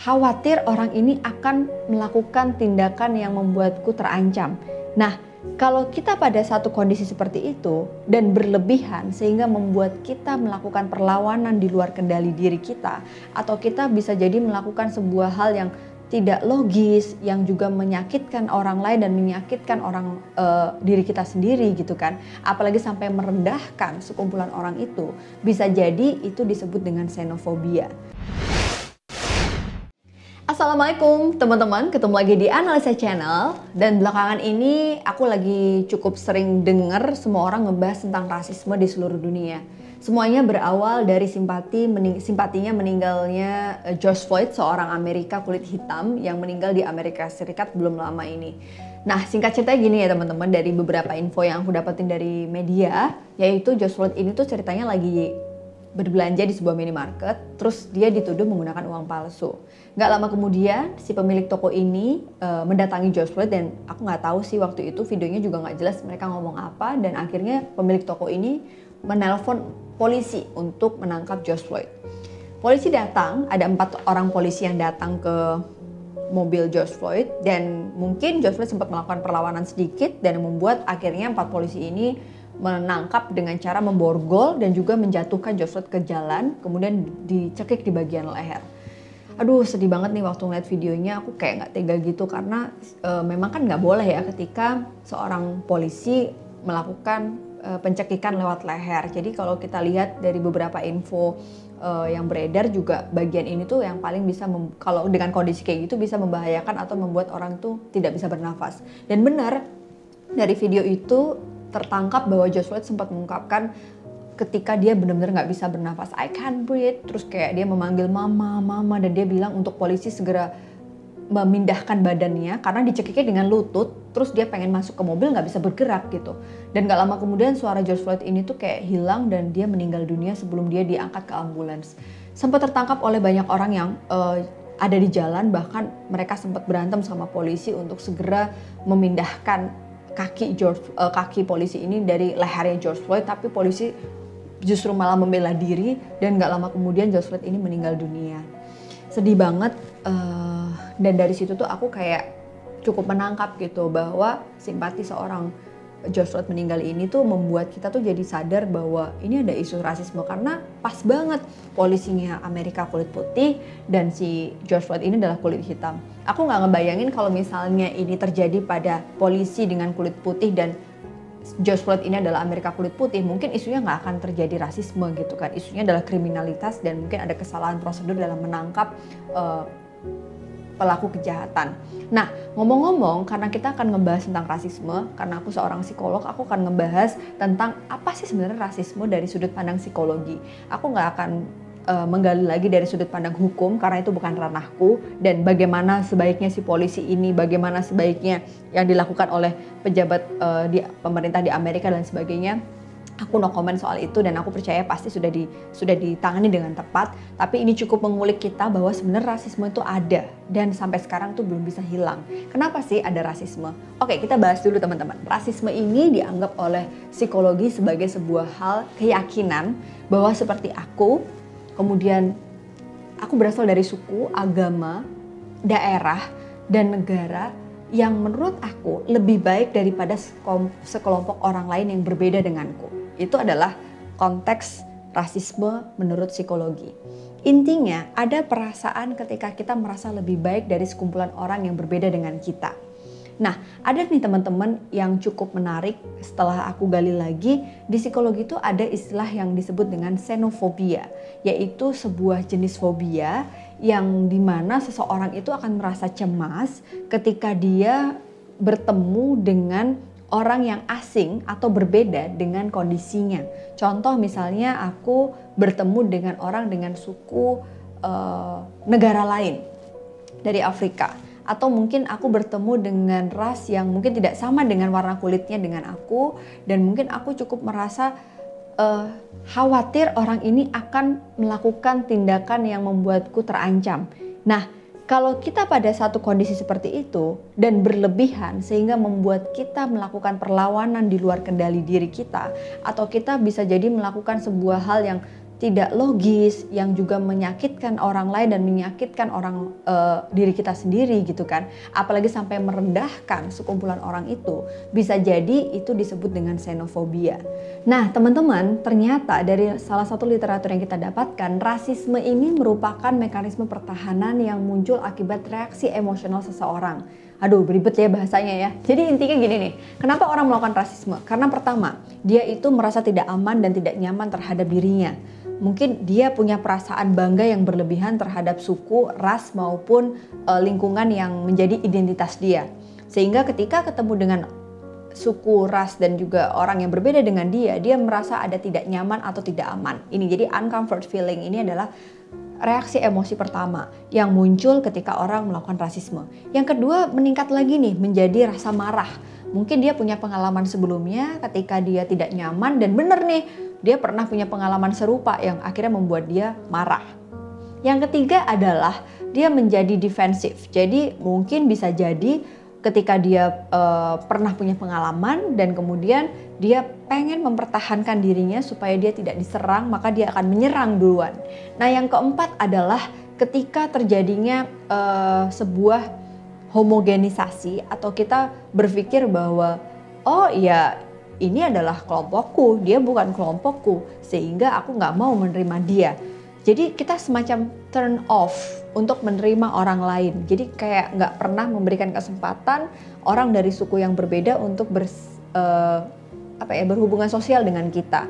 khawatir orang ini akan melakukan tindakan yang membuatku terancam. Nah, kalau kita pada satu kondisi seperti itu dan berlebihan sehingga membuat kita melakukan perlawanan di luar kendali diri kita atau kita bisa jadi melakukan sebuah hal yang tidak logis yang juga menyakitkan orang lain dan menyakitkan orang uh, diri kita sendiri gitu kan apalagi sampai merendahkan sekumpulan orang itu bisa jadi itu disebut dengan xenofobia Assalamualaikum teman-teman, ketemu lagi di Analisa Channel dan belakangan ini aku lagi cukup sering dengar semua orang ngebahas tentang rasisme di seluruh dunia. Semuanya berawal dari simpati mening simpatinya meninggalnya eh, George Floyd, seorang Amerika kulit hitam yang meninggal di Amerika Serikat belum lama ini. Nah, singkat cerita gini ya teman-teman dari beberapa info yang aku dapetin dari media, yaitu George Floyd ini tuh ceritanya lagi berbelanja di sebuah minimarket, terus dia dituduh menggunakan uang palsu. Gak lama kemudian si pemilik toko ini uh, mendatangi George Floyd dan aku nggak tahu sih waktu itu videonya juga nggak jelas mereka ngomong apa dan akhirnya pemilik toko ini menelpon polisi untuk menangkap George Floyd. Polisi datang, ada empat orang polisi yang datang ke mobil George Floyd dan mungkin George Floyd sempat melakukan perlawanan sedikit dan membuat akhirnya empat polisi ini menangkap dengan cara memborgol dan juga menjatuhkan Joshua ke jalan, kemudian dicekik di bagian leher. Aduh sedih banget nih waktu ngeliat videonya, aku kayak nggak tega gitu karena e, memang kan nggak boleh ya ketika seorang polisi melakukan e, pencekikan lewat leher. Jadi kalau kita lihat dari beberapa info e, yang beredar juga bagian ini tuh yang paling bisa kalau dengan kondisi kayak gitu bisa membahayakan atau membuat orang tuh tidak bisa bernafas. Dan benar dari video itu tertangkap bahwa Josh Floyd sempat mengungkapkan ketika dia benar-benar nggak bisa bernafas, I can't breathe, terus kayak dia memanggil mama, mama, dan dia bilang untuk polisi segera memindahkan badannya karena dicekiknya dengan lutut, terus dia pengen masuk ke mobil nggak bisa bergerak gitu. Dan nggak lama kemudian suara George Floyd ini tuh kayak hilang dan dia meninggal dunia sebelum dia diangkat ke ambulans. Sempat tertangkap oleh banyak orang yang uh, ada di jalan, bahkan mereka sempat berantem sama polisi untuk segera memindahkan kaki George uh, kaki polisi ini dari lehernya George Floyd tapi polisi justru malah membela diri dan nggak lama kemudian George Floyd ini meninggal dunia. Sedih banget uh, dan dari situ tuh aku kayak cukup menangkap gitu bahwa simpati seorang George Floyd meninggal ini tuh membuat kita tuh jadi sadar bahwa ini ada isu rasisme karena pas banget polisinya Amerika kulit putih dan si George Floyd ini adalah kulit hitam. Aku nggak ngebayangin kalau misalnya ini terjadi pada polisi dengan kulit putih dan George Floyd ini adalah Amerika kulit putih, mungkin isunya nggak akan terjadi rasisme gitu kan. Isunya adalah kriminalitas dan mungkin ada kesalahan prosedur dalam menangkap uh, pelaku kejahatan. Nah, ngomong-ngomong, karena kita akan ngebahas tentang rasisme, karena aku seorang psikolog, aku akan ngebahas tentang apa sih sebenarnya rasisme dari sudut pandang psikologi. Aku nggak akan uh, menggali lagi dari sudut pandang hukum karena itu bukan ranahku dan bagaimana sebaiknya si polisi ini, bagaimana sebaiknya yang dilakukan oleh pejabat uh, di pemerintah di Amerika dan sebagainya aku no comment soal itu dan aku percaya pasti sudah di sudah ditangani dengan tepat. Tapi ini cukup mengulik kita bahwa sebenarnya rasisme itu ada dan sampai sekarang tuh belum bisa hilang. Kenapa sih ada rasisme? Oke kita bahas dulu teman-teman. Rasisme ini dianggap oleh psikologi sebagai sebuah hal keyakinan bahwa seperti aku kemudian aku berasal dari suku agama daerah dan negara yang menurut aku lebih baik daripada sekelompok orang lain yang berbeda denganku itu adalah konteks rasisme menurut psikologi. Intinya, ada perasaan ketika kita merasa lebih baik dari sekumpulan orang yang berbeda dengan kita. Nah, ada nih teman-teman yang cukup menarik setelah aku gali lagi, di psikologi itu ada istilah yang disebut dengan xenofobia, yaitu sebuah jenis fobia yang di mana seseorang itu akan merasa cemas ketika dia bertemu dengan orang yang asing atau berbeda dengan kondisinya. Contoh misalnya aku bertemu dengan orang dengan suku uh, negara lain dari Afrika atau mungkin aku bertemu dengan ras yang mungkin tidak sama dengan warna kulitnya dengan aku dan mungkin aku cukup merasa uh, khawatir orang ini akan melakukan tindakan yang membuatku terancam. Nah, kalau kita pada satu kondisi seperti itu dan berlebihan sehingga membuat kita melakukan perlawanan di luar kendali diri kita atau kita bisa jadi melakukan sebuah hal yang tidak logis, yang juga menyakitkan orang lain dan menyakitkan orang uh, diri kita sendiri gitu kan. Apalagi sampai merendahkan sekumpulan orang itu, bisa jadi itu disebut dengan xenofobia. Nah, teman-teman, ternyata dari salah satu literatur yang kita dapatkan, rasisme ini merupakan mekanisme pertahanan yang muncul akibat reaksi emosional seseorang. Aduh, beribet ya bahasanya ya. Jadi intinya gini nih, kenapa orang melakukan rasisme? Karena pertama, dia itu merasa tidak aman dan tidak nyaman terhadap dirinya mungkin dia punya perasaan bangga yang berlebihan terhadap suku, ras maupun e, lingkungan yang menjadi identitas dia. Sehingga ketika ketemu dengan suku, ras dan juga orang yang berbeda dengan dia, dia merasa ada tidak nyaman atau tidak aman. Ini jadi uncomfort feeling ini adalah reaksi emosi pertama yang muncul ketika orang melakukan rasisme. Yang kedua meningkat lagi nih menjadi rasa marah. Mungkin dia punya pengalaman sebelumnya ketika dia tidak nyaman dan bener nih dia pernah punya pengalaman serupa yang akhirnya membuat dia marah. Yang ketiga adalah dia menjadi defensif. Jadi mungkin bisa jadi ketika dia uh, pernah punya pengalaman dan kemudian dia pengen mempertahankan dirinya supaya dia tidak diserang, maka dia akan menyerang duluan. Nah, yang keempat adalah ketika terjadinya uh, sebuah homogenisasi atau kita berpikir bahwa oh ya ini adalah kelompokku, dia bukan kelompokku, sehingga aku nggak mau menerima dia. Jadi kita semacam turn off untuk menerima orang lain. Jadi kayak nggak pernah memberikan kesempatan orang dari suku yang berbeda untuk ber, uh, apa ya berhubungan sosial dengan kita.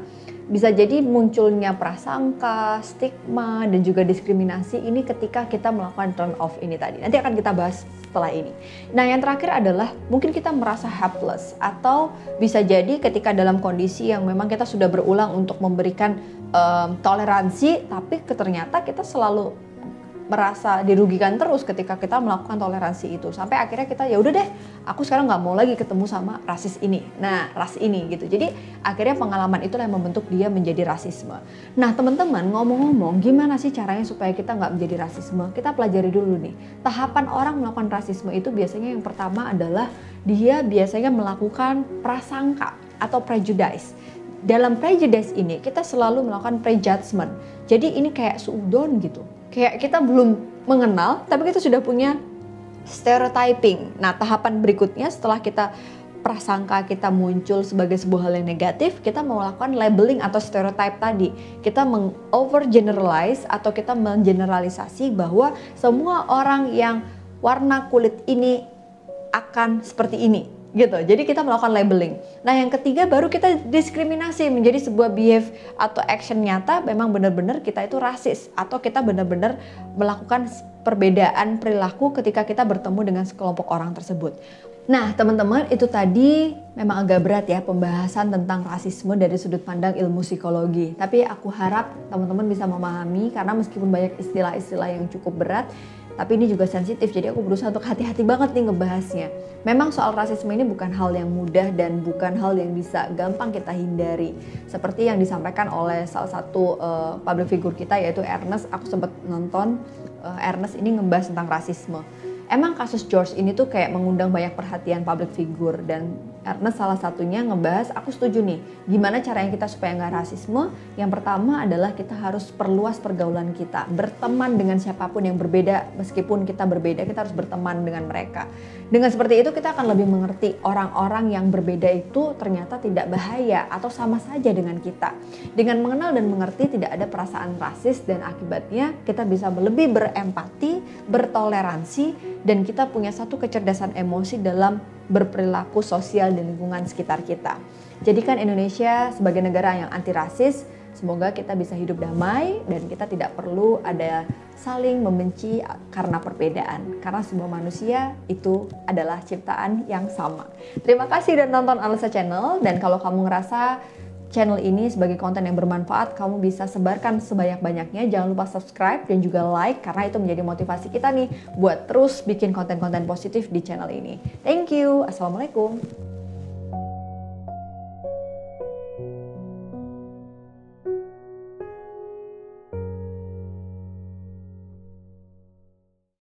Bisa jadi munculnya prasangka, stigma, dan juga diskriminasi ini ketika kita melakukan turn off ini tadi. Nanti akan kita bahas setelah ini. Nah, yang terakhir adalah mungkin kita merasa helpless atau bisa jadi ketika dalam kondisi yang memang kita sudah berulang untuk memberikan um, toleransi, tapi ternyata kita selalu merasa dirugikan terus ketika kita melakukan toleransi itu. Sampai akhirnya kita ya udah deh aku sekarang nggak mau lagi ketemu sama rasis ini. Nah ras ini gitu. Jadi akhirnya pengalaman itulah yang membentuk dia menjadi rasisme. Nah teman-teman ngomong-ngomong gimana sih caranya supaya kita nggak menjadi rasisme? Kita pelajari dulu nih. Tahapan orang melakukan rasisme itu biasanya yang pertama adalah dia biasanya melakukan prasangka atau prejudice. Dalam prejudice ini kita selalu melakukan prejudgment. Jadi ini kayak suudon gitu kayak kita belum mengenal tapi kita sudah punya stereotyping. Nah, tahapan berikutnya setelah kita prasangka kita muncul sebagai sebuah hal yang negatif, kita melakukan labeling atau stereotype tadi. Kita meng overgeneralize atau kita mengeneralisasi bahwa semua orang yang warna kulit ini akan seperti ini gitu. Jadi kita melakukan labeling. Nah, yang ketiga baru kita diskriminasi menjadi sebuah behave atau action nyata memang benar-benar kita itu rasis atau kita benar-benar melakukan perbedaan perilaku ketika kita bertemu dengan sekelompok orang tersebut. Nah, teman-teman, itu tadi memang agak berat ya pembahasan tentang rasisme dari sudut pandang ilmu psikologi. Tapi aku harap teman-teman bisa memahami karena meskipun banyak istilah-istilah yang cukup berat, tapi ini juga sensitif jadi aku berusaha untuk hati-hati banget nih ngebahasnya. Memang soal rasisme ini bukan hal yang mudah dan bukan hal yang bisa gampang kita hindari. Seperti yang disampaikan oleh salah satu uh, public figure kita yaitu Ernest, aku sempat nonton uh, Ernest ini ngebahas tentang rasisme emang kasus George ini tuh kayak mengundang banyak perhatian public figure dan Ernest salah satunya ngebahas aku setuju nih gimana caranya kita supaya nggak rasisme? Yang pertama adalah kita harus perluas pergaulan kita berteman dengan siapa pun yang berbeda. Meskipun kita berbeda kita harus berteman dengan mereka. Dengan seperti itu kita akan lebih mengerti orang-orang yang berbeda itu ternyata tidak bahaya atau sama saja dengan kita. Dengan mengenal dan mengerti tidak ada perasaan rasis dan akibatnya kita bisa lebih berempati bertoleransi dan kita punya satu kecerdasan emosi dalam berperilaku sosial di lingkungan sekitar kita. Jadikan Indonesia sebagai negara yang anti rasis, semoga kita bisa hidup damai dan kita tidak perlu ada saling membenci karena perbedaan. Karena semua manusia itu adalah ciptaan yang sama. Terima kasih dan nonton Alisa Channel dan kalau kamu ngerasa channel ini sebagai konten yang bermanfaat, kamu bisa sebarkan sebanyak-banyaknya. Jangan lupa subscribe dan juga like karena itu menjadi motivasi kita nih buat terus bikin konten-konten positif di channel ini. Thank you. Assalamualaikum.